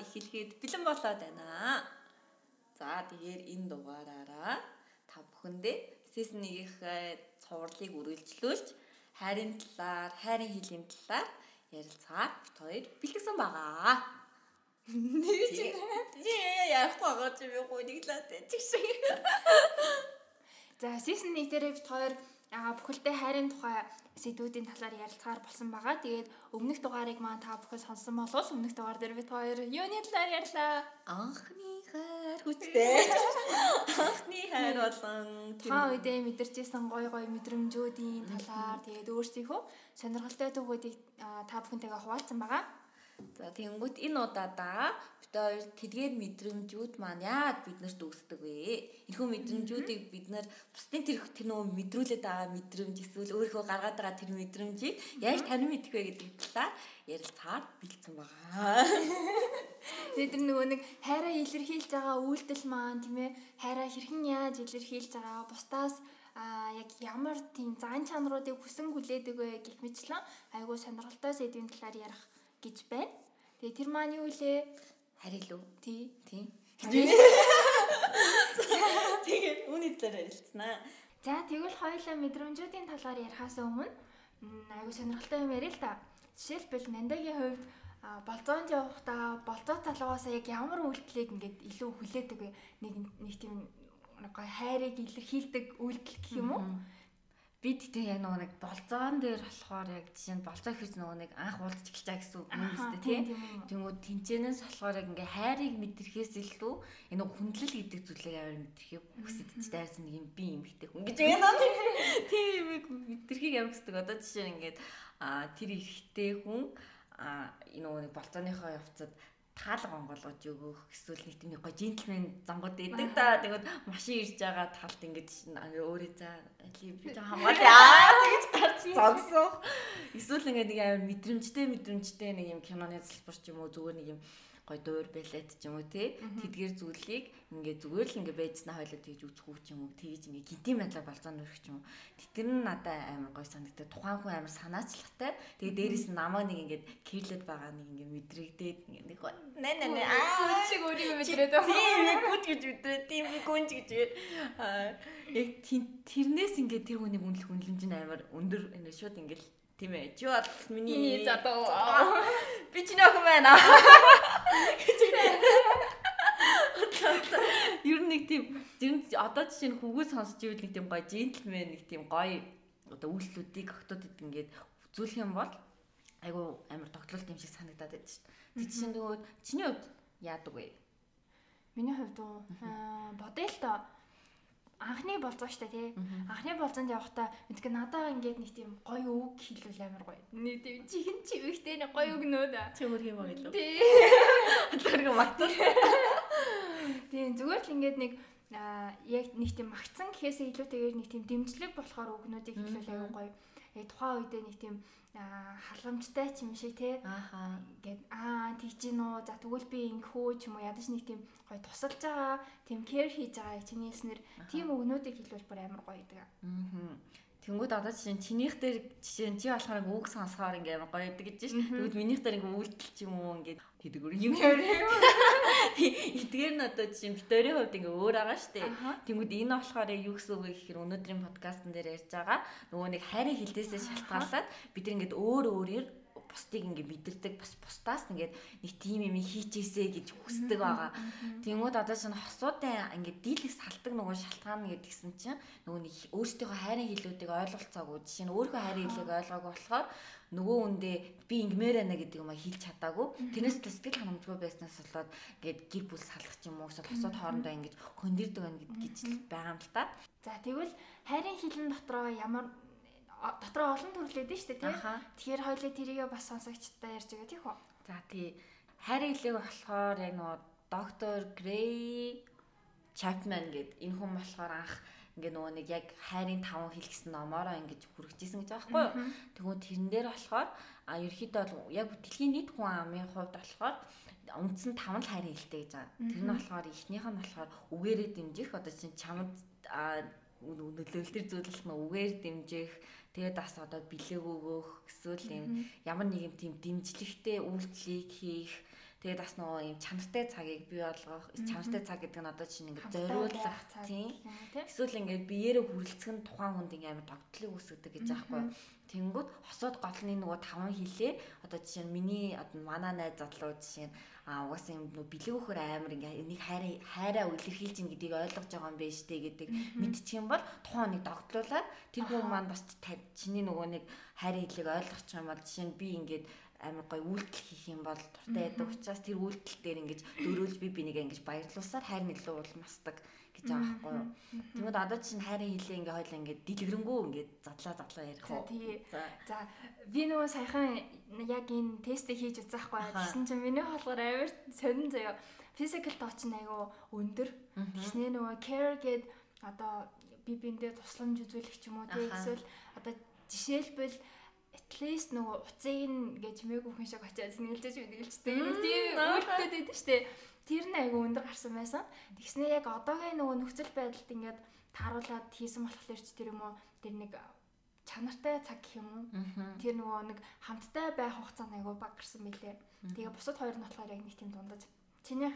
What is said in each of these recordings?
дугаар эхлэхэд бэлэн болоод байна. За тэгэхээр энэ дугаараараа та бүхэндээ season 1-ийн цувралыг үргэлжлүүлж хайрын талаар, хайрын хэлний талаар ярилцахаар бит хоёр бэлтгэсэн байгаа. Нэг ч юм уу нэг лаад чиг шиг. За season 1 дээр бит хоёр аа бүхэлдээ хайрын тухай сэдвүүдийн талаар ярилцахаар болсон байгаа. Тэгээд өмнөх дугаарыг маань та бүхэн сонссон болвол өмнөх дугаар дээр бид хоёр юуны талаар ярьлаа? Анхны хайр хүчтэй. Анхны хайр болон та үедээ мэдэрчээсэн гой гой мэдрэмжүүдийн талаар тэгээд өөрсдийнхөө сонирхолтой түүхүүдийг та бүхэнтэйгээ хуваалцсан байгаа. За тэгэнгүүт энэ удаадаа бид хоёр тэдгээр мэдрэмжүүд маань яад биднэрт үүсдэг вэ? Энэхүү мэдрэмжүүдийг бид нар бусдын тэр тэр нөгөө мэдрүүлээд байгаа мэдрэмж эсвэл өөрийнхөө гаргаад байгаа тэр мэдрэмжийг яаж танин мэдэх вэ гэдэг талаар ярилцахаар бэлдсэн байгаа. Тэгээд тэр нөгөө нэг хайраа илэрхийлж байгаа үйлдэл маань тийм ээ хайраа хэрхэн яаж илэрхийлж байгаа бусдаас а яг ямар тийм зан чанаруудыг хүсэн хүлээдэг вэ гэх мэтлэн айгуу сонирхолтой сэдвийн талаар ярих гэж байна. Тэгээ тэр маань юу лээ? Харин лүү. Тий. Тий. Тэгээд үүний талаар ярилцсанаа. За тэгвэл хоёулаа мэдрэмжүүдийн талаар ярихаас өмнө айгуу сонирхолтой юм ярил л та. Жишээлбэл Нандагийн хувьд болзоонд явахдаа болзоо талуугаас яг ямар үйлдэлийг ингээд илүү хүлээдэг вэ? Нэг нэг тийм гой хайрыг илэрхийлдэг үйлдэл гэх юм уу? Бид тэг яг нөгөө нэг болзоон дээр болохоор яг жишээ нь болзоо хэрэг нөгөө нэг анх уулзч гिचаа гэсэн үг юм өстэй тийм тэгмүүд тэнцэнээс болохоор яг ингээ хайрыг мэдэрхээс илүү энэ хүндлэл гэдэг зүйлийг аваар мэдэрхийг хүсэж дайрсан нэг юм би юм ихтэй хүн гэж байна. Тийм юм мэдэрхийг авах гэдэг одоо жишээ нь ингээд тэр ихтэй хүн а энэ нөгөө нэг болзооныхоо явцад таалга онгоолгож өгөх эсвэл нэг тийм гоё джентльмен зангууд байдаг да. Тэгвэл машин ирж байгаа талд ингэж өөрөө за би хамгаалаа тэгэж гарч зогсох. Эсвэл ингээд нэг амар мэдрэмжтэй мэдрэмжтэй нэг юм киноны залбар ч юм уу зүгээр нэг юм гой дуур балет ч юм уу тий? Тэдгээр зүйлийг ингээ зүгээр л ингээ байцнаа хойлоо тэгж үзэх үү ч юм уу тэгж ингээ гинтийн байдлаар болзоо нөрөх ч юм уу. Тэр нь надад амар гой санагдав тухайн хүн амар санаачлахтай тэгээ дээрээс нь намаа нэг ингээ кирлэд байгаа нэг ингээ мэдрэгдээд ингээ нэг нэ нэ нэ аа чиг өөрийгөө мэдрээд байгаа тийм яг гүт гэж мэдрээд тийм би гүнж гэж яг тэрнээс ингээ тэр хүний үнэлэх үнэлэмж нь амар өндөр шууд ингээ Тийм ээ. Чи бол миний задаа. Би чиний охин байна. Ер нь нэг тийм одоо жишээ нь хүүгөө сонсч ивэл нэг тийм гоё джентльмен нэг тийм гоё одоо үйлслүүдийг охтуудад ингээд үзүүлэх юм бол айгу амар тогтолт юм шиг санагдаад байдаг шүү дээ. Тэг чинь нөгөө чиний хувьд яадаг вэ? Миний хувьд уу бодъё л тоо анхны болзоо штэ тий. Анхны болзоонд явахдаа мэдээ надаа ингээд нэг тийм гоё үг хэлвэл амар гоё. Нэг тийм чихэн чивэгтэй нэг гоё өгнөөд. Чи өөр юм аа илүү. Тий. Тэр магтуул. Тийм зүгээр л ингээд нэг яг нэг тийм магтсан гэхээсээ илүүтэйгээр нэг тийм дэмжлэг болохоор өгнүүдийг хэлвэл аюу гоё. Яг тухайн үедээ нэг тийм халамжтай ч юм шиг те. Ингээд аа тэгж гин үү за тэгвэл би ингэхүү ч юм уу ядаж нэг тийм гоё тусалж байгаа тийм кэр хийж байгаа чиний хэлснэр тийм өгнүүдийг хэлвэл бүр амар гоё гэдэг аа Тэнгүүд одоо жишээ нь чинийх дээр жишээ нь чи болохоор үг сонсохоор ингээ амар гоё гэдэг гэж шин. Тэгвэл минийх дээр ингээ үйлдэл ч юм уу ингээ хэдэгөр юм. Эдгээр нь одоо жишээ нь битэрийн хувьд ингээ өөр байгаа штэ. Тэнгүүд энэ болохоор юу гэсэн үг гэхээр өнөөдрийн подкастн дээр ярьж байгаа нөгөө нэг хайрын хилдээсээ шалтгаалаад бид ингээ өөр өөрөөр бусдыг ингээ мэдэрдэг бас бусдаас ингээд нэг тим юм хийчихээсэ гэж хүсдэг байгаа. Тэнгүүд одоо чинь хосуудын ингээ дийлэх салдаг нөгөө шалтгаан гэдгсэн чинь нөгөө нэг өөрсдийнхөө хайрын хилүүдийг ойлголцоогүй жишээ нь өөрийнхөө хайрын хилийг ойлгоогүй болохоор нөгөө үндэ би ингмээр байна гэдэг юм а хэлж чадаагүй. Тэрнээс сэтгэл ханамжгүй байснаас болоод ингээд гэр бүл салах ч юм уу эсвэл хосууд хоорондоо ингэж хөндөрдөг байна гэж байгаа юм л та. За тэгвэл хайрын хилэн дотроо ямар дотроо олон төрлөөд нь шүү дээ тий. Тэгэхээр хоёлаа тэрийгээ бас сонсогчтой ярьж байгаа тийх үү? За тий. Хайрын хэлэг болохоор яг нөгөө доктор Грей Чапман гэдэг энэ хүн болохоор анх ингээ нөгөө нэг яг хайрын таван хэл гэсэн номоороо ингэж хүргэжсэн гэж байгаа байхгүй юу. Тэгвэл тэрэн дээр болохоор а ерөөхдөө бол яг дэлхийн нийт хүн амын хувьд болохоор үндсэн таван л хайрын хэлтэй гэж байгаа. Тэр нь болохоор эхнийх нь болохоор үгээрээ дэмжих одоо чинь чамд нөлөөлөл төр зүйлэх нь үгээр дэмжих тэгээд бас одоо бэлэг өгөх эсвэл юм ямар нэгэн тийм дэмжлэгтэй үйлдэлийг хийх Тэгээд бас нөгөө юм чанартай цагийг бий болгох, чанартай цаг гэдэг нь одоо чинь ингээд зориулах тийм. Эсвэл ингээд биеэрээ хүрэлцэх нь тухайн хүнд ингээд амар тогтлыг үүсгэдэг гэж аахгүй. Тэнгүүд хосоод голны нөгөө таван хилээ одоо жишээ нь миний одоо манай найз залуу жишээ нь а угаасаа юм нөгөө бэлэг өхөр амар ингээ энийг хайраа хайраа илэрхийлж ин гэдгийг ойлгож байгаа юм байна штэ гэдэг мэдчих юм бол тухайн хүнийг догтлуулаад тэр хүн маань бас чиний нөгөө нэг хайрын хэлийг ойлгочих юм бол жишээ нь би ингээд амар гоё үйлдэл хийх юм бол дуртай байдаг учраас тэр үйлдэл дээр ингэж дөрөөлж би бинийгээ ингэж баярлуулсаар хайрын илүү улмасдаг гэж байгаа байхгүй юу. Тэгмээд одоо чинь хайрын хилээ ингээ хойлоо ингээ дэлгэрэнгүй ингээ задлаа задлаа ярих уу. За би нөгөө саяхан яг энэ тестийг хийж үзэхгүй гэсэн чинь миний болохоор амар сонин заяа. Physical touch нь айгүй өндөр. Тэгснээ нөгөө care гээд одоо би биндээ тусламж үзүүлэх ч юм уу тийм эсвэл одоо жишээлбэл at least нөгөө уцыг ингээ чимээгүй хүн шиг очиад нэгэлжэж нэгэлжтэй юм тийм үйлдэлтэй байдаг штэ. Тэр нь айгүй өндөр гарсан байсан. Тэгснээ яг одоогийн нөгөө нөхцөл байдалд ингээд тааруулаад хийсэн болохоор ч тэр юм уу тэр нэг чанартай цаг гэх юм уу. Тэр нөгөө нэг хамттай байх хугацаа айгүй баг гарсан мөлий. Тэгээ бусад хоёр нь болохоор яг нэг тийм дундаж. Чинийх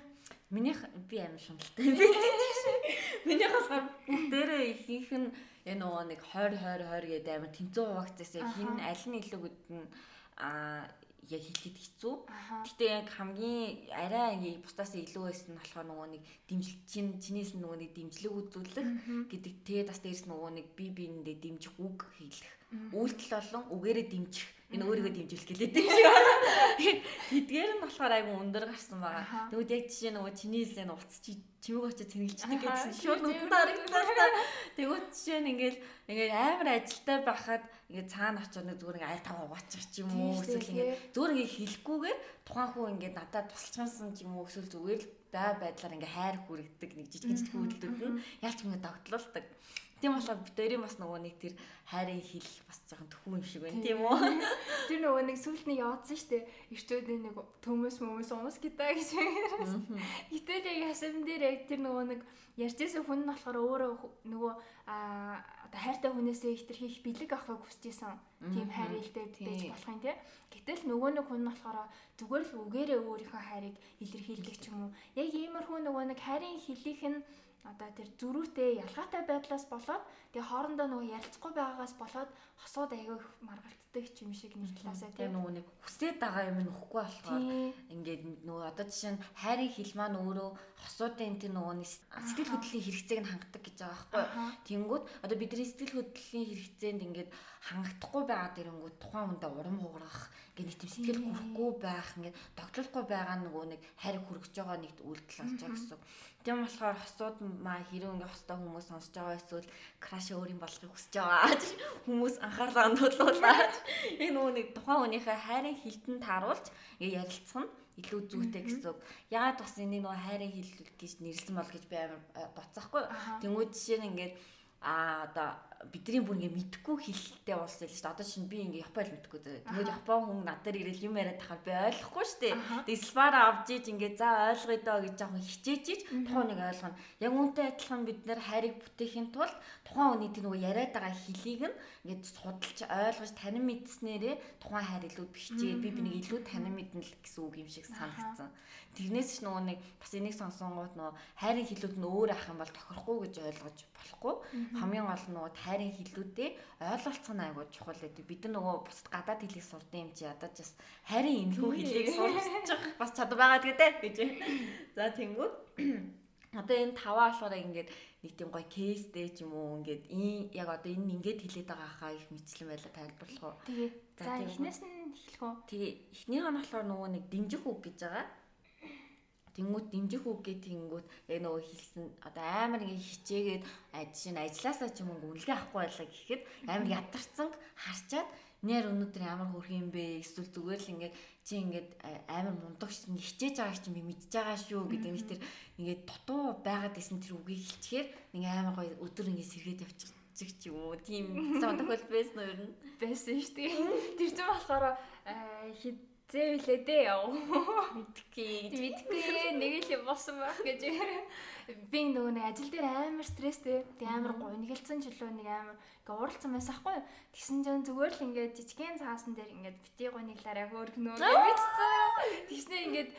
минийх би амар шуналтай. Минийх болохоор бүгдээрээ ихийнх нь энэ нөгөө нэг 20 20 20 гэдэг амар тэнцүү хуваагдсаасаа хин аль нь илүү гэдэг нь а яг хэлэхэд хэцүү. Гэтэ яг хамгийн арай бусдаас илүү байсан нь болохоор нөгөө нэг дэмжил чин чинээс нөгөө нэг дэмжлэг үзүүлэх гэдэг. Тэгээд бас дээрс нөгөө нэг би биендээ дэмжих үг хэлэх. Үйлдэл болон үгээрээ дэмжих энэ өөрийгөө дэмжүүлэх гэлээд тийм шиг. Эдгээр нь болохоор айгу өндөр гарсан байгаа. Тэгвэл яг жишээ нөгөө чиний хэлсэн уц чи чимэг очиж цэнгэлждэг гэсэн шууд нүдэнд харагдлаа. Тэгвэл жишээ нь ингээл ингээл амар ажилтай байхад ингээд цаана очоод нэг зүгээр ингээд аль тав угаачих ч юм уу эсвэл ингээд зүгээр ингээд хэлэхгүйгээр тухайн хүн ингээд надад тусалчихсан ч юм уу эсвэл зүгээр л бай байдлаар ингээд хайр хүрэгдэг нэг жижиг жижиг үйлдэлүүд нь ялч ингээд догтлуулдаг. Тийм болохоор хоёрын бас нөгөө нэг тэр хайрын хил бас жоохон төхөө юм шиг байна тийм үү? Тэр нөгөө нэг сүлд нэг яваадсан шүү дээ. Ирчүүд нэг төмөс мөмөс умс гэдэг гэж. Гэтэл яг хасам дээр яг тэр нөгөө нэг ярьжсэн хүн нь болохоор өөрөө нөгөө аа одоо хайртай хүнээсээ ихтерхийх бэлэг авахыг хүсэж исэн. Тийм хайр илтэй байж болох юм тий. Гэтэл нөгөө нэг хүн нь болохоор зүгээр л үгээрээ өөрийнхөө хайрыг илэрхийлдэг ч юм уу. Яг иймэрхүү нөгөө нэг хайрын хилийнх нь одоо тэр зөрүүтэй ялгаатай байдлаас болоод тэгээ хоорондоо нөгөө ярилцахгүй байгаагаас болоод хосууд аягүй маргалтдаг ч юм шиг нэг талаасаа тийм. нөгөө нэг хүсээд байгаа юм нөхгүй болохоор ингээд нөгөө одоо жишээ нь хайрын хил маань өөрөө хосуудын тэр нөгөө сэтгэл хөдлөлийн хэрэгцээг нь хангадаг гэж байгаа байхгүй тэнгүүд одоо бидний сэтгэл хөдлөлийн хэрэгцээнд ингээд хангахгүй байгаа дэрэнгүүд тухайн хүндээ урам хугарах ингээд нэг тийм сэтгэл хүрхгүй байх ингээд тогтлохгүй байгаа нөгөө нэг хайр хүрэж байгаа нэг үйлдэл болж байгаа гэсэн Тийм болохоор хосууд маа хэрэг ингээ хостой хүмүүс сонсож байгаа эсвэл краш өөрийн болохыг хүсэж байгаа. Хүмүүс анхаарлаа хандуулуулаад яг нөгөө нэг тухайн хүнийхээ хайрын хилтэн тааруулж нь илүү зүйтэй гэсэн үг. Яагаад бас энийг нөгөө хайрын хил гэж нэрлсэн бол гэж би амар боцсоохгүй. Тэнгүүд жишээ нь ингээд а одоо бидний бүр ингээ мэдхгүй хэлтэй уулсан л шүү дээ. Одоо шинэ би ингээ Японд мэдхгүй зөө. Тэгээд Япон хүн надад ирэл юм яриад тахаар би ойлгохгүй шүү дээ. Славара авч иж ингээ за ойлгоё доо гэж жоохон хичээж иж тухайн нэг ойлгоно. Яг үнтэй адилхан бид нэр хайрыг бүтээхийн тулд тухайн хүний тэр нөгөө яриад байгаа хэлийг нь ингээ судалж ойлгож танин мэдснээрээ тухайн хайр илүү бичээ. Би бинийг илүү танин мэднэ л гэсэн үг юм шиг санагдсан. Тэрнээс ч нөгөө нэг бас энийг сонсонгууд нөгөө хайрын хилүүд нь өөр ах юм бол тохирохгүй гэж ойлгож болохгүй. Хамгийн гол нь нөгөө хайрын хилүүдээ ойлголцох нь айгүй чухал гэдэг. Бид нөгөө бусад гадаад хэлийг сурдаг юм чи ядаж бас хайрын энэхүү хэлийг сурчих бас чадвар байгаа гэдэг гэж. За тэнгүүд одоо энэ таваа болохоор ингээд нэг тийм гоё кейстэй ч юм уу ингээд ийм яг одоо энэ ингээд хэлээд байгаа хаа их мэтлэн байла тайлбарлах уу. Тэгээ. За эхнээс нь эхлэх үү? Тэгээ эхнийх нь болохоор нөгөө нэг дэмжих үг гэж байгаа Тэнгүүт дэмжих үг гээ тэнгүүт яг нөгөө хэлсэн одоо амар ингээ хичээгээд ажил нь ажилласаа ч юм уу үнэлгээ авахгүй байлаа гэхэд амар ядарсан харчаад нэр өнөөдөр ямар хөрх юм бэ эсвэл зүгээр л ингээ чи ингээд амар мундаг хичээж байгааг чи би мэдж байгаа шүү гэдэг нэг тэр ингээд дутуу байгаад исэн тэр үгийг хэлчихээр ингээ амар гоё өдөр ингээ сэргээд явчих ч юм уу. Тийм зам тохиол байсан уу ер нь? Байсан шүү дээ. Тэр чинь болохоор хэд зэвлээ дээ яв. Мэдгүй. Мэдгүй нэг л болсон байх гэж. Би нөгөө нэг ажил дээр амар стресстэй. Тэг амар гунигэлцэн чөлөө нэг амар ингээ уралцсан байсан хгүй. Тэгсэн чинь зүгээр л ингээд жижигхэн цаасан дээр ингээд бити гуниглаараа хөөргнөө гэж бичсэн. Тэгснэ ингээд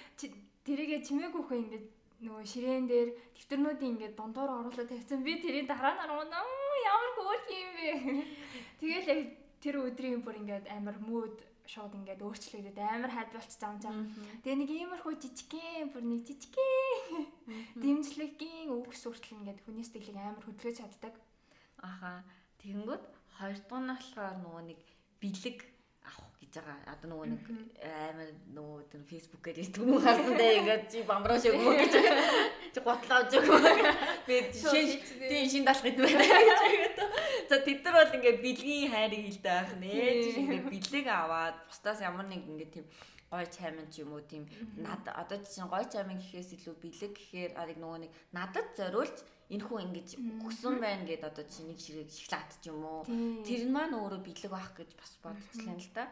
тэрийгэ чимээгүйхээ ингээд нөгөө ширээн дээр дэвтэрнүүдийн ингээд дундуур оруулаад тавьсан. Би тэрийн дараа нь аргуна ямар хөөрх юм бэ. Тэгэл яг тэр өдрийн бүр ингээд амар мууд шууд ингээд өөрчлөгдөд амар хайд болчих зам зам. Тэгээ нэг иймэрхүү жижигхэн бүр нэг жижигхэн дэмжлэгийн үгс хүртэл ингээд хүний сэтгэлийг амар хөдөлгөж чаддаг. Аха. Тэгэнгүүт хоёр дахь нь болохоор нөгөө нэг бэлэг байгаа. Одоо нөгөө нэг амар нөгөө тэр фэйсбүүкээр түмэн харсан даа ингээд чи бамраа шиг мөн гэж чи готлоо авч өгөө. Би шин тийм шин даалх гэдэг байна. За тэд нар бол ингээд бэлгийн хайрыг хилдэг байх нэ. Чи ингээд бэлэг аваад бусдаас ямар нэг ингээд тийм гой чайман ч юм уу тийм над одоо чинь гой чайман гэхээс илүү бэлэг гэхээр ариг нөгөө нэг надад зориулж энэ хүн ингэж өгсөн байна гэд одоо чи нэг ширээ шоколад ч юм уу тэр нь маань өөрөө бэлэг байх гэж бас бодчихлаа л да.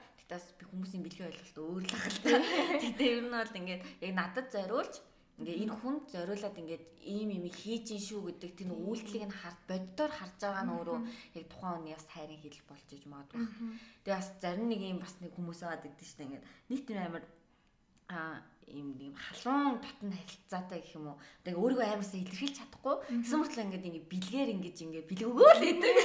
Би хүмүүсийн бэлгийн ойлголт өөр л ахал та. Тэгтээ ер нь бол ингээд яг надад зориулж ингээ энэ хүнд зориулаад ингээд ийм юм хийж ин шүү гэдэг тэр үйлдэлийг нь хард боддоор харж байгаа нь өөрөө яг тухайн үний бас хайрын хэл болж иж магадгүй. Тэгээ бас зарим нэг юм бас нэг хүмүүс аваад идэв дээ ингээд нэг тийм амар а ийм ийм халуун татн харилцаатай гэх юм уу. Тэгээ өөрийгөө аймаасаа илэрхийлж чадахгүй. Гэсэн мөртлөө ингээд ингэ бэлгээр ингэж ингэ бэлгөөгөө л идэг.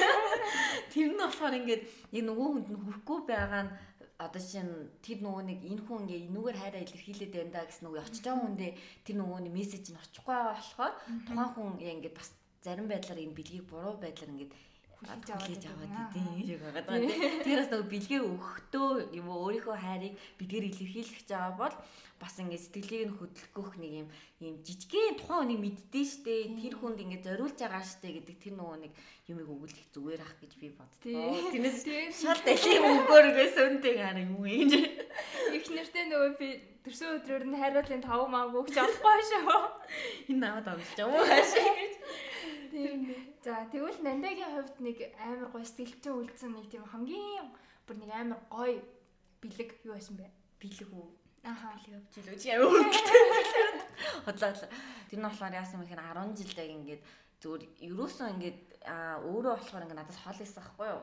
Тэр нь болохоор ингээд яг нөгөө хүнд нь хүрхгүй байгаа нь одоо чинь тэр нөгөө нэг энэ хүн ингээ энүүгээр хайраа илэрхийлээд байна да гэсэн нөгөө очиж байгаа хүндээ тэр нөгөө нэг мессеж нь очихгүй болохоор тухайн хүн ингээ бас зарим байдлаар энэ бэлгийг буруу байдлаар ингээ хүлээж аваад идэв шиг байгаа даа. Тэрээс нөгөө бэлгээ өгөхдөө юм уу өөрийнхөө хайрыг бидгээр илэрхийлэх гэж байгаа бол бас ингээд сэтгэлийг нь хөдөлгөх нэг юм юм жижигхэн тухайн хүнийг мэддээ штэ тэр хүнд ингээд зориулж байгаа штэ гэдэг тэр нөгөө нэг юмыг өгүүлэх зүгээр ах гэж би боддоо. Тэрнээс шал далийн өгөөр ингээд сөнтэй гар юм юм. Их нэртэй нөгөө би төрсөн өдрөөр нь хайруулын 5 маа өгч авахгүй шүү. Энэ наваад амжиж юм уу хаашаа гэж. За тэгвэл Нандагийн хувьд нэг амар гоё сэтгэлзэн үлдсэн нэг тийм хамгийн бүр нэг амар гоё бэлэг юу байсан бэ? Бэлэг үү? Аха. Бэлэг авч илүү чи амар үлдээ. Хотлоо. Тэр нь болохоор яасан юм хэрэг 10 жилдээ ингээд зүгээр ерөөсөө ингээд өөрөө болохоор ингээд надаас хол исэн байхгүй юу?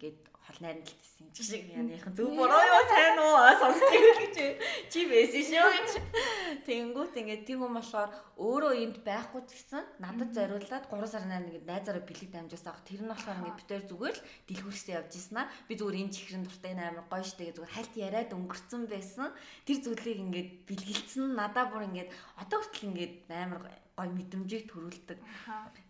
Гэт хол найрамдалт гэсэн ч шиг яаныхан зөв буруу юу сайн уу сонсчих гэж чи байсан шүү гэж. Тэнгүүт ингээд тийм юм болохоор өөрөө энд байхгүй гэсэн надад зориулаад 3 сарын дараа ингээд найзаараа бэлэг дамжуулсан ах тэр нь болохоор ингээд битээр зүгээр л дэлгүүрсээ явж ийсэн аа. Би зүгээр энэ чихрэн дуртай амар гоё штэ гэж зүгээр хальт яриад өнгөрцөн байсан. Тэр зүйлийг ингээд бэлгэлцэн надаа бүр ингээд одоо хүртэл ингээд амар гой мэдрэмжийг төрүүлдэг.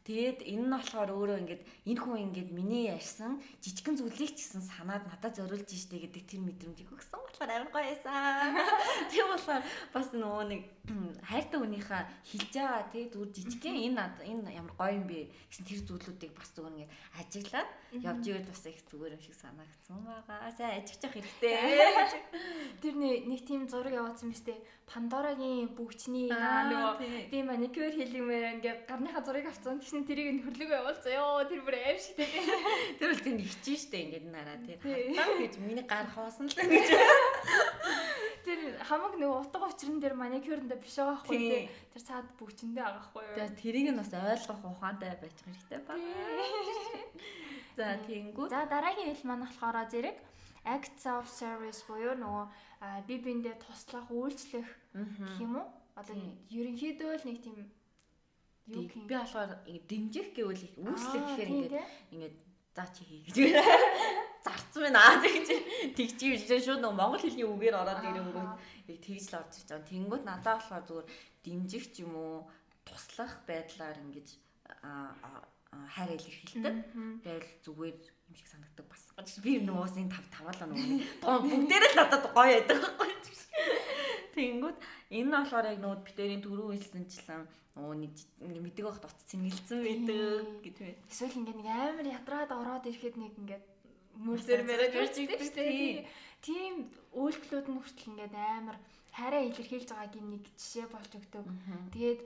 Тэгээд энэ нь болохоор өөрөө ингээд энэ хүн ингээд миний ярьсан жижигхэн зүйлийг ч гэсэн санаад надад зориулж штэ гэдэг тэр мэдрэмжийг өгсөн болохоор амар гоё байсан. Тийм болохоор бас нөгөө нэг хайртай хүнийхээ хэлж байгаа тий зүгээр жижигхэн энэ энэ ямар гоё юм бэ гэсэн тэр зүйлүүдийг бас зүгээр ингээд ажиглаад явж ивэл бас их зүгээр юм шиг санагдсан байгаа. Сайн ажигчих хэрэгтэй. Тэр нэг тийм зураг явуулсан биз дээ. Пандорагийн бүгчний нөгөө би маникюр хийлгэмээр ингээд гарныхаа зургийг авцсан. Тэгсэн тэрийг хөрлөгөө явуулсан. Йоо тэр бүр аим шиг дээ. Тэр бол тийм хичэн штэ ингээд нараа тэр хатаа гэж миний гар хоосон л гэж. Тэр хамаг нөгөө утга учрын дээр маникюрндээ биш байгаа хгүй тий. Тэр цаад бүгчэндээ байгаа хгүй юу. Тэгээ тэрийг нь бас ойлгох ухаантай байж хэрэгтэй ба. За тэгэнгүүт. За дараагийн хэл маань болохоор зэрэг acts of service буюу нөгөө би биэндээ туслах, үйлчлэх гэх юм уу? Одоо ерөнхийдөө л нэг тийм би болохоор дэмжих гэвэл үйлчлэх гэхээр ингээд ингээд за чи хий гэж. Зарцсан байна аа гэж тэгчих юм шууд нөгөө монгол хэлний үгээр ороод ирэнгүүт яг тэгж л орж ирж байгаа. Тэнгүүт надад болохоор зүгээр дэмжих ч юм уу туслах байдлаар ингэж хайр илэрхийлдэг. Тэгэл зүгээр юм шиг санагддаг бас. Би нуус энэ тав таваалаа нөгөө бүгдээрээ л надад гоё байдаг. Тэнгүүд энэ нь болохоор яг нөгөө битэрийн түрүү хэлсэнчлэн оо нэг мэддэг байхад утас цэнгэлцэн байдаг гэдэг вэ. Эсвэл ингээд нэг амар ядраад ороод ирэхэд нэг ингээд мөрсөр идэг шүү дээ. Тийм үйлдэлүүд нь хүртэл ингээд амар хайраа илэрхийлж байгаагийн нэг жишээ болж өгдөг. Тэгээд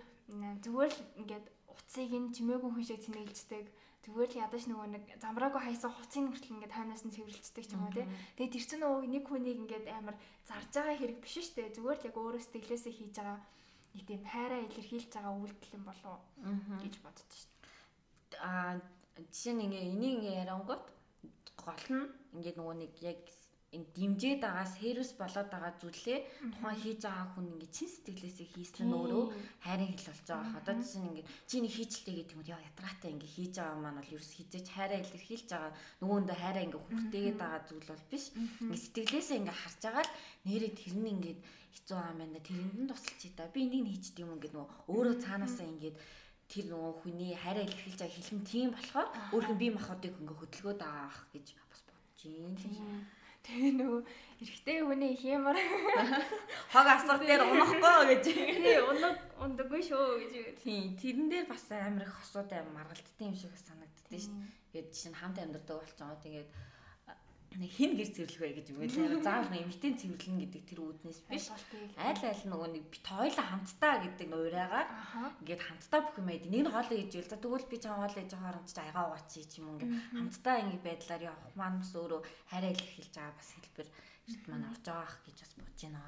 зүгээр л ингээд утсыг нь чимээгүй хүн шиг цэнгэлждэг. Зүгээр л ядаж нөгөө нэг замраагүй хайсан хуцын хүртэл ингээд хойноос нь цэвэрлждэг ч юм уу тий. Тэгээд тэр чинь нөгөө нэг хүнийг ингээд амар зарж байгаа хэрэг биш шүү дээ. Зүгээр л яг өөрөө сэтгэлээсээ хийж байгаа нэг тийм хайраа илэрхийлж байгаа үйлдэл юм болов уу гэж бодож шүү дээ. Аа жишээ нь ингээ энийг ингээ ярангууд гол нь ингээд нөгөө нэг яг дэмжээд байгаа сервис болоод байгаа зүйлээ тухайн хийж байгаа хүн ингээд чин сэтгэлээсээ хийсэн нь өөрөө хайрын хэл болж байгаа. Одоо чинь ингээд чи нэг хийчлээ гэдэг юм яа ятраатай ингээд хийж байгаа маань бол ерөөс хизээч хайраа илэрхийлж байгаа. Нөгөөндөө хайраа ингээд хүртээгээд байгаа зүйл бол биш. Ингээд сэтгэлээсээ ингээд харж байгаа л нэрээ тэр нь ингээд хэцүү аа мэнэ тэрэнд нь тусалч та. Би энийг хийчихдээ юм ингээд нөгөө өөрөө цаанаасаа ингээд тэр нөгөө хүний хайраа илэрхийлж байгаа хэлэн тийм болохоор өөрхөн бие махбодыг ингээ хөдөлгөөд байгаа гэж бас бодож юм. Тэгээ нөгөө эрэгтэй хүний хиймар хог асар дээр унахгүй гэж. Тий, унаг ундаггүй шүү гэж. Тий, тэрэн дээр бас амар их хосууд амар маргалддаг юм шиг санагддээ шүү. Тэгээд чинь хамт амьдардаг болчихоо. Тэгээд нэг хин гэр цэвэрлэх вэ гэж юм лээ. Заавал нэг эмэгтэй цэвэрлэн гэдэг тэр үүднээс биш. Айл айл нөгөө нэг бит хоёлаа хамтдаа гэдэг нуурайгаар ингээд хамтдаа бүх юм яд. Нэг нь хийж ивэл за тэгвэл би чам хоолоо хийж байгаа харамч аягаа угаач чи юм ингээд хамтдаа ингээд байдлаар явах маань бас өөрөө хараа илэрхийлж байгаа бас хэлбэр. Эрт маань орж байгаа ах гэж бас бодож байна.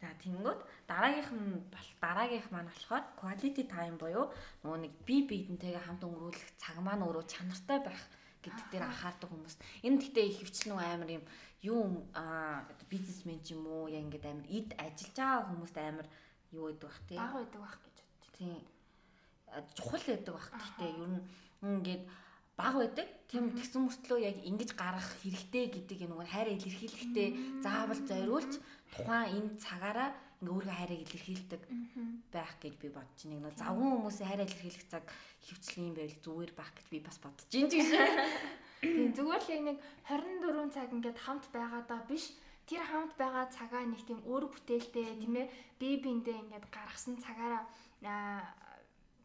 За тэнгүүд дараагийнх нь дараагийнх маань болохоор quality time буюу нөгөө нэг би биедэнтэйгээ хамт өнгөрүүлэх цаг маань өөрөө чанартай байх гэдэг дээр анхаардаг хүмүүс. Энэ гэхдээ их хвчлэн амар юм юу бизнесмен ч юм уу яа ингээд амар эд ажиллаж байгаа хүмүүст амар юу гэдэг бах тий. Баг байдаг бах гэж бодчих. Тий. Чухал байдаг бах. Гэхдээ ер нь ингээд баг байдаг. Тийм тэгсэн мөртлөө яг ингэж гарах хэрэгтэй гэдэг нэг хайраа илэрхийлэхдээ заавал зориулж тухайн энэ цагаараа ингээ өөрийнхөө хайрыг илэрхийлдэг байх гэж би бодож байна. Нэг завгүй хүмүүсийн хайраа илэрхийлэх цаг хөвчлэн юм байл зүгээр байх гэж би бас бодож байна гэж. Тийм зүгээр л яг нэг 24 цаг ингээд хамт байгаадаа биш тэр хамт байгаа цагаа нэг тийм өөр бүтээлтэй тийм ээ бие биендээ ингээд гаргасан цагаараа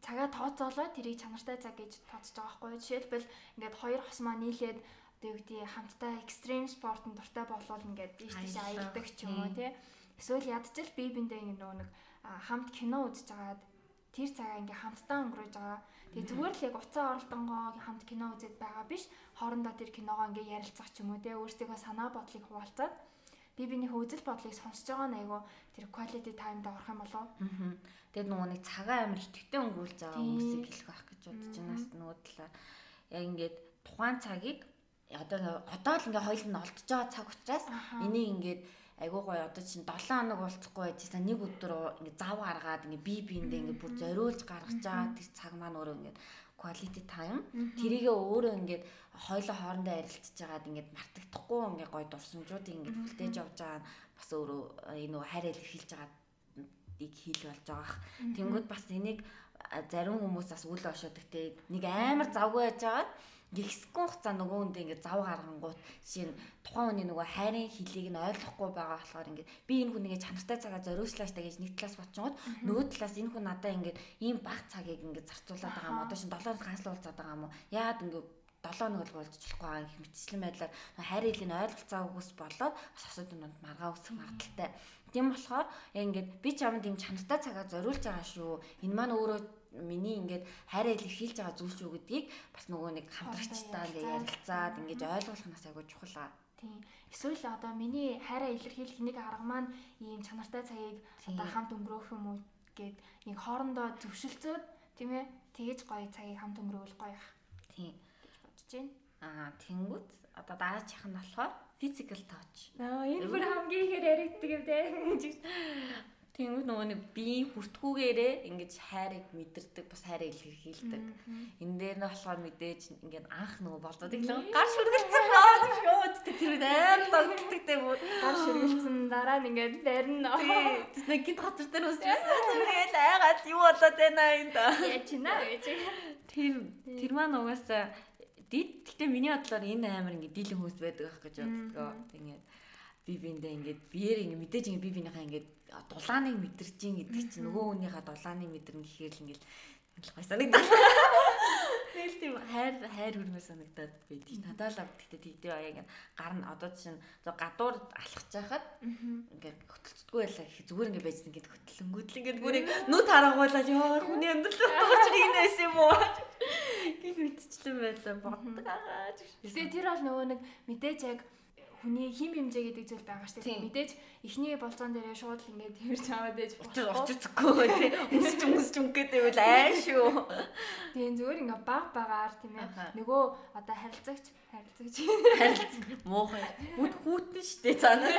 цагаа тооцоолоо тэрийг чанартай цаг гэж тооцож байгаа байхгүй. Жишээлбэл ингээд хоёр хос маа нийлээд одоо юу гэдэг хамтдаа экстрим спортын дуртай болвол ингээд ийш тийш аялдаг ч юм уу тий. Эсвэл ядчил бие биендээ ингэ нөгөө нэг хамт кино үзэж байгаад тэр цагаа ингээ хамтдаа өнгөрөөж байгаа. Тэгээ зүгээр л яг уцаа оролдонгоо хамт кино үзээд байгаа биш. Хоорондоо тэр киногоо ингээ ярилцах ч юм уу те өөрсдийнхөө санаа бодлыг хуваалцаад би бинийхээ үзэл бодлыг сонсож байгаа айгу тэр quality time-д орох юм болов. Тэгээд нөгөө нэг цагаа амар итгэвтэй өнгөрүүлж байгаа хүмүүсийг хэлэх байх гэж бодож байна. Нөгөө талаар яг ингээд тухайн цагийг одоо одоо л ингээ хоёул нь олдож байгаа цаг учраас энийг ингээд айгуу гоё. Одоо чинь 7 хоног болцохгүй байжсэн нэг өдөр ингээ зав гаргаад ингээ би биэндээ ингээ бүр зориулж гаргаж байгаа тэр цаг маань өөрөө ингээ quality time. Тэрийгээ өөрөө ингээд хоёлоо хоорондоо ярилцж байгаад ингээд мартагдахгүй ингээд гоё дурсамжуудыг ингээд хүлээж авч байгаа. Бас өөрөө энэ нөгөө хайр илэрхийлж байгаа ийг хийл болж байгаа. Тэнгүүд бас энийг зарим хүмүүс бас үл ошоодаг те. Нэг амар завгүй байж байгаад гихсгэн хугацаа нөгөө хүндээ ингээд зав гаргангууд жишээ нь тухайн хүний нөгөө хайрын хилийг нь ойлгохгүй байгаа болохоор ингээд би энэ хүнийгээ чанартай цагаа зориулслаа штэ гэж нэг талаас бодчиход нөгөө талаас энэ хүн надаа ингээд ийм баг цагийг ингээд зарцуулаад байгаа юм одоо шин 7 хоног ганцлуулцаад байгаа юм уу яад ингээд 7 хоног бол болчихлохгүй байгаа их мэтчлэн байдлаар хайрын хилийн ойлголцоогүйс болоод бас асуудлууд маргаа үсэх магадaltaй. Тийм болохоор яг ингээд би чамд ийм чанартай цагаа зориулж байгаа шүү. Энэ маань өөрөө миний ингээд хайраа илэрхийлж байгаа зүйл шүү гэдгийг бас нөгөө нэг хамтрагчтай ингээд ярилцаад ингээд ойлгуулах нас айгуу чухал аа. Тийм. Эсвэл одоо миний хайраа илэрхийлэх нэг арга маань ийм чанартай цагийг одоо хамт өнгөрөөх юм уу гэд нэг хоорондоо зөвшөлдсөд тийм ээ тэгэж гоё цагийг хамт өнгөрөөл гоё ах. Тийм. бодож байна. Аа тэнгүүт одоо дараачих нь болохоор physical touch. Аа энэ бүр хамгийн ихээр яригддаг юм дээ. Тэнгүүд нөгөө нэг биеийн хүртгүүгээрээ ингэж хайрыг мэдэрдэг, бас хайрыг илэрхийлдэг. Энэ дээр нь болохоор мэдээж ингээд анх нөгөө болдод иглэн гар шүргэлцэн аа шөөд тэр амар тогтдог те бүр гар шүргэлцэн дараа нь ингээд барина. Тэс нэг гинт хатар дээр үсчихсэн. Тэгэл айгаад юу болоод байна энэ нэ гэж. Тэр тэр маань угаасаа дид. Гэтэ миний бодлоор энэ амар ингээд дийлэн хүмүүс байдаг ах гэж боддгоо. Тэгээд би биэндээ ингээд биеэр ингээд мэдээж ингээд би биенийхээ ингээд дулааныг мэдэрч ин гэдэг чинь нөгөө хүнийхээ дулааныг мэдэрнэ гэхээр л ингээд гой санагдав. Тэгэл тийм хайр хайр хүрмээ санагдаад байдаг. Надад л гэхдээ тэгдээ аа яг гар нь одоо чинь гадуур алхаж байхад ингээд хөтөлцдөггүй байлаа. Гэх зүгээр ингээд байж ингээд хөтлөнгөөдл ингээд бүр нүд харангуулаад ёо хүний амьдрал дуучрыг нээс юм уу? Гэх мэдчихлэн байлаа. Боддог аа. Тэгээ тэр бол нөгөө нэг мэдээж яг хүний хим хэмжээ гэдэг зүйл байгаа шүү дээ. Мэдээж эхний болцоон дээрээ шууд л ингээд тэрч аваад ээж болохгүй. Очицгүй тий. Үсч үсч өнгөтэй байвал ай шүү. Тийм зүгээр ингээд баг багаар тийм ээ. Нөгөө одоо харилцагч харилцагч харилцаг муухай. Хүт хүүтэн шүү дээ цаанаа.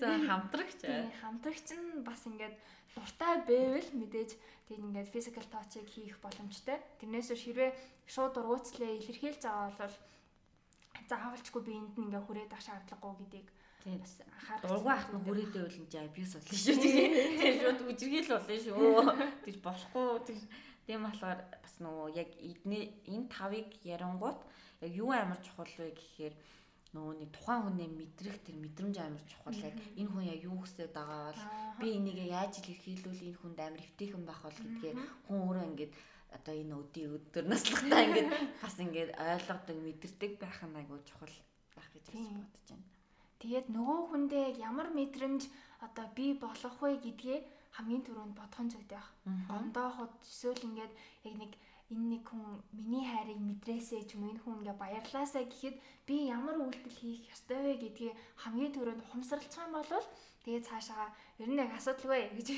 За хамтрагч. Хамтрагч нь бас ингээд дуртай байвал мэдээж тийм ингээд physical touch-ыг хийх боломжтой. Тэрнээс хэрвээ шууд ургууцлаа илэрхийлж байгаа бол заавалчгүй би энд ингээ хүрээд ах шаардлагагүй гэдгийг бас анхаарах. Дургуй ах нь хүрээдээ бол энэ абьюз болно шүү. Тийм шууд үжиргэл болно шүү. Тэгж болохгүй. Тийм болохоор бас нөгөө яг энэ тавыг ярангууд яг юу амар чухал вэ гэхээр нөгөө нэг тухайн хүний мэдрэх тэр мэдрэмж амар чухал. Яг энэ хүн яг юу хүсэж байгаа бол би энийг яаж илэрхийлвэл энэ хүнд амар эвтэйхэн байх бол гэдгээ хүн өөрөө ингээд одоо энэ өдийн өдөр наслахтаа ингээд бас ингээд ойлгодог мэдэрдэг байх нь айгүй чухал байх гэж бодож байна. Тэгээд нөгөө хүндээ ямар мэдрэмж одоо би болох вэ гэдгээ хамгийн түрүүнд бодхон зүйтэй байх. Гомдооход эсвэл ингээд яг нэг энэ нэг хүн миний хайрыг мэдрээсэй ч юм энэ хүн ингээ баярлаасаа гэхэд би ямар үйлдэл хийх ёстой вэ гэдгийг хамгийн түрүүнд ухамсарлах юм бол тэгээ цаашаа ер нь яг асуудалгүй гэж.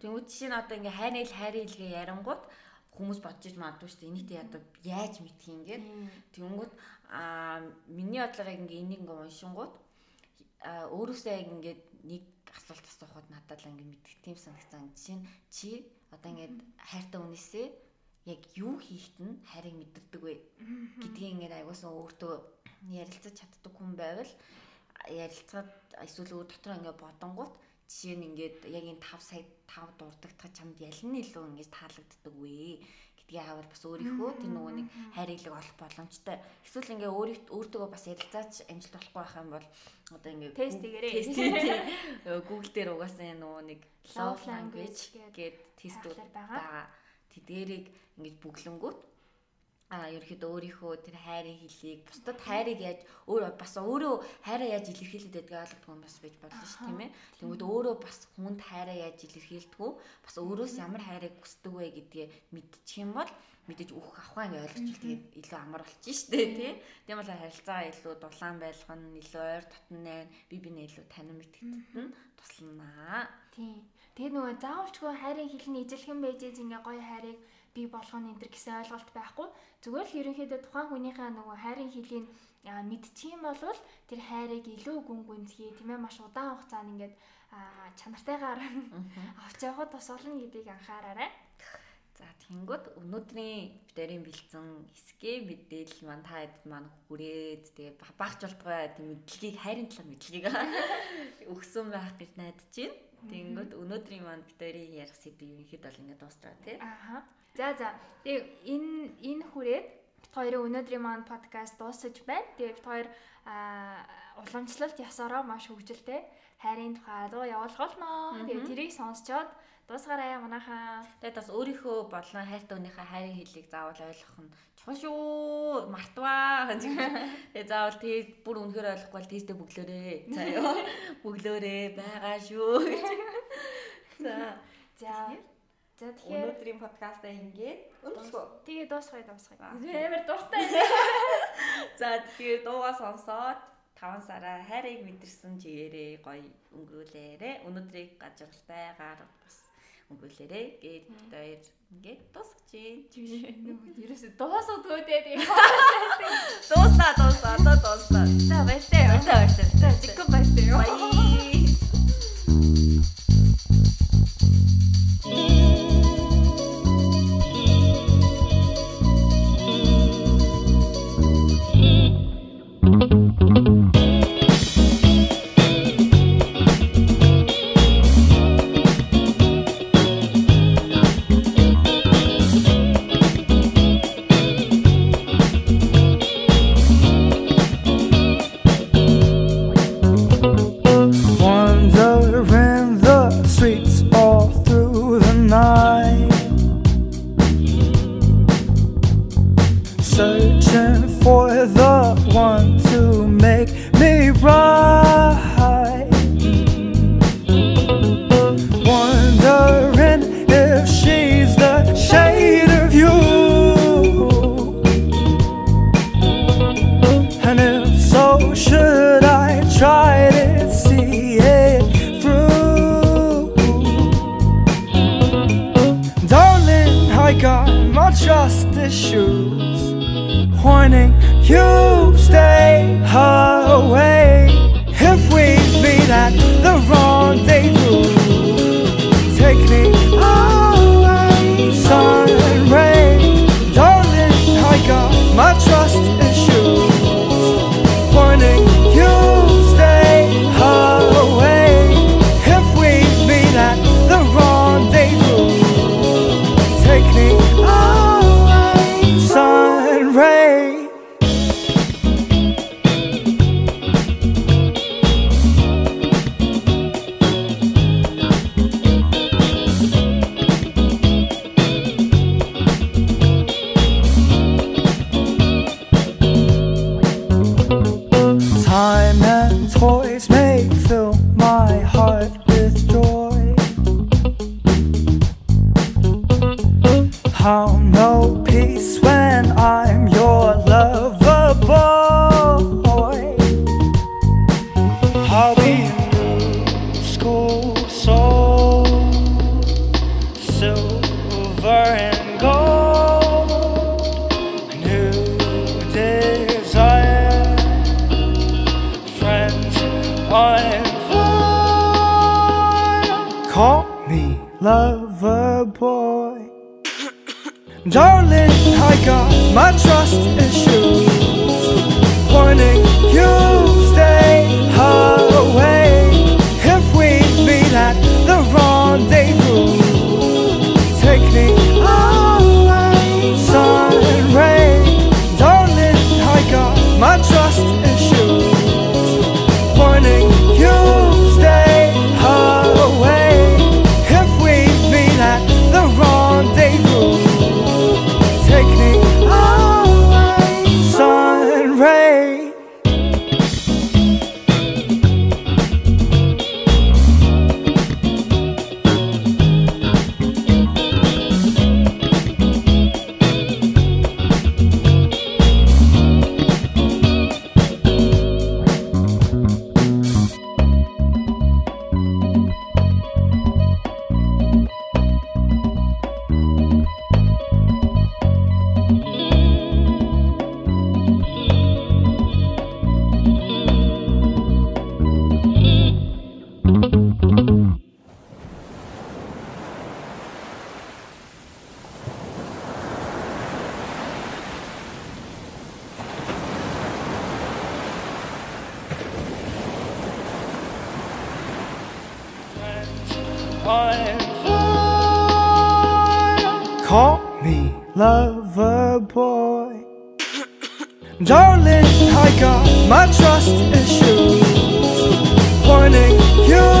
Тэгвэл жишээ нь одоо ингээ хайрын ил хайрын илгээ ярангууд хүмүүс бодож магадгүй шүү дээ. Энийтэй одоо яаж мэдх юм гээд. Тэнгүүд аа миний бодлоор яг ингээ энийг ингээ уншингууд аа өөрөөсөө яг ингээд нэг асуулт асуухад надад л ингээ мэдэх тийм санагцсан. Жишээ нь чи одоо ингээд хайртай үнэсээ яг юу хийхэд нь хайрыг мэдэрдэг вэ гэдгийг ингээд аягуулсан өөртөө ярилцаж чаддаг хүн байвал ярилцаад эсвэл өөр дотор ингээд бодонгууд жишээ нь ингээд яг энэ 5 сая 5 дурддагтах чамд ялан илүү ингэж таалагддаг вэ гэдгийг хаавал бас өөрийнхөө тэр нөгөө нэг хайрлыг олох боломжтой. Эсвэл ингээ өөрийгөө өөртөө бас ярилцаач амжилт болохгүй байх юм бол одоо ингээ тест хийгээрэй. Тест. Google дээр угаасаа нөгөө нэг love language гэдэг тестүүд байгаа. Тэдгэрийг ингэж бүглэнгүүт а ерөөхдөө өөрийнхөө тэр хайрын хөлийг бусдад хайрыг яаж өөр бас өөрөө хайраа яаж илэрхийлээд байдгийг ойлгодог юм бас байж болно шүү тийм ээ. Тэгмээд өөрөө бас хүнд хайраа яаж илэрхийлдэг бас өөрөөс ямар хайрыг хүсдэг вэ гэдгээ мэдчих юм бол мэдээж өөх авахаа ингээ ойлгочвол тэгээд илүү амар болчих шүү дээ тий. Тийм бол харилцаа илүү дулаан байлгах нь илүү ойр татна байна. Би бинээ илүү танин мэдгэдэд нь туслана. Тий. Тэгээд нөгөө заавалчгүй хайрын хилний ижилхэн байж ингээ гоё хайрыг бий болгоно энэ төр гэсэн ойлголт байхгүй. Зүгээр л ерөнхийдөө тухайн хүнийхээ нөгөө хайрын хилийн мэдчих юм бол тэр хайрыг илүү гүн гүнзгий тийм ээ маш удаан хугацаанд ингээд чанартайгаар авч явахд тус олно гэдгийг анхаараарай. За тэнгууд өнөөдрийн битэрийн бэлдсэн хэсгээ мэдээлэл маань та хэд маань хүрээд тэгээ багч болтгой тийм мэдлэгийг хайрын талаар мэдлэгийг өгсөн байх гэж найдаж байна. Тэнгүүд өнөөдрийн маань битэрийн ярих сэдв ерөнхийд бол ингээд дуустраа тий. Аха. За за. Тэгээ энэ энэ хүрээд бит хоёрын өнөөдрийн маань подкаст дуусаж байна. Тэгээ бит хоёр уламжлалт ясаараа маш хөвгөлтэй хайрын тухай дуу явуулах болно. Тэгээ тэрийг сонсчоод дуусгараа манайхаа. Тэгээд бас өөрийнхөө бодлон хайртай хүнийхээ хайрын хэлийг заавал ойлгох нь чухал шүү. Мартваа. Тэгээ заавал тэг бүр үнэхээр ойлгохгүй бол тестээ бүглөөрэй. За ёо. Бүглөөрэй байгаа шүү. За. За. За тэгэхээр өнөөдрийн подкастаа ингээд өнөхгүй. Тэгээ дуусгая дуусгая. Амар дуртай. За тэгэхээр дуугаа сонсоод 5 сараа хайрыг мэдэрсэн чигээрээ гоё өнгөрүүлээрэ. Өнөөдрийг гажралтай гар бас өнгөрүүлээрэ. Гээд хоёр ингээд дуусгаж байна. Ерөөсө дуусгадгүй дээ. Дууслаа дууслаа одоо дууслаа. За баяртай. Баяртай баяртай. За жигэн баяртай. Баяр. you. lover boy. Darling, I got my trust issues. I got my trust issues. Pointing you